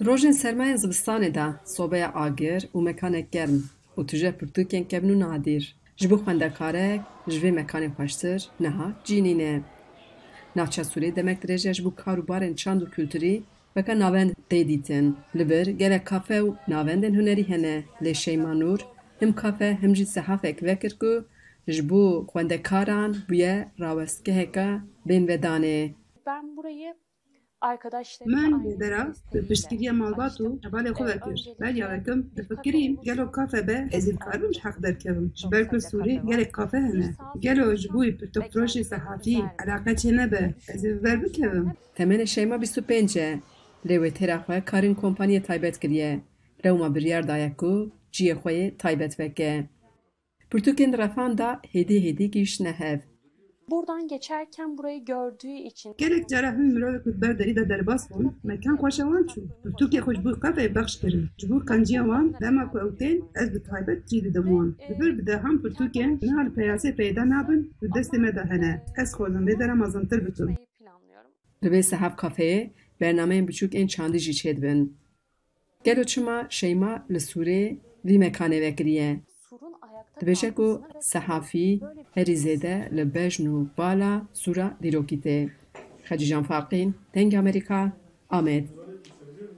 Rojên sermayên zivistanê de sobeya agir û mekanek germ û tu jê pirtûkên kevn û nadîr. Ji bo xwendekarek ji vê mekanê xweştir niha cînîne. Navçeya Sûriyê demek dirêj e ji bo karûbarên çand û kulturî veke navend tê dîtin. Li bir gelek kafe û navendên hunerî hene lê Şeyma Nûr him kafe him jî sehafek vekir ku ji bo xwendekaran bûye rawestgeheke bên-vedanê. Ben burayı من درا بشتگی مالبات و حوال خود کرد بعد یاوکم بفکریم گلو کافه به از کارمش حق در کردم شبرکل سوری گل کافه هنه گلو جبوی پرتوپروش صحافی علاقه چه نبه از بر بکردم تمن شیما 25 لیوی تیرا خواه کارین کمپانی تایبت کریه روما بریار دایکو جیه خوی تایبت بکه پرتوکین رفان دا هدی هدی گیش نهف Buradan geçerken burayı gördüğü için Gelek cara hûn mirovek bi ber derî de derbas bûn, mekan xweşa wan çû. Pirtûkê xwe ji bo kafeyê bexş kirin. Ji bo qenciya wan dema ku ew tên ez bi taybet cî didim wan. Li bir bi deham pirtûkên niha li peyasê peyda nabin bi destê me de hene. Ez xwazim vê dera mezintir bikim. burayı planlıyorum. Li vê sehev kafeyê bernameyên biçûk ên çandî jî çêdibin. Gelo çima Şeyma li Sûrê vî mekanê vekiriye. دیویشکو صحافی هریزه ده لبژ نو بالا سورا دیروکیت ججی جان تنگ آمریکا احمد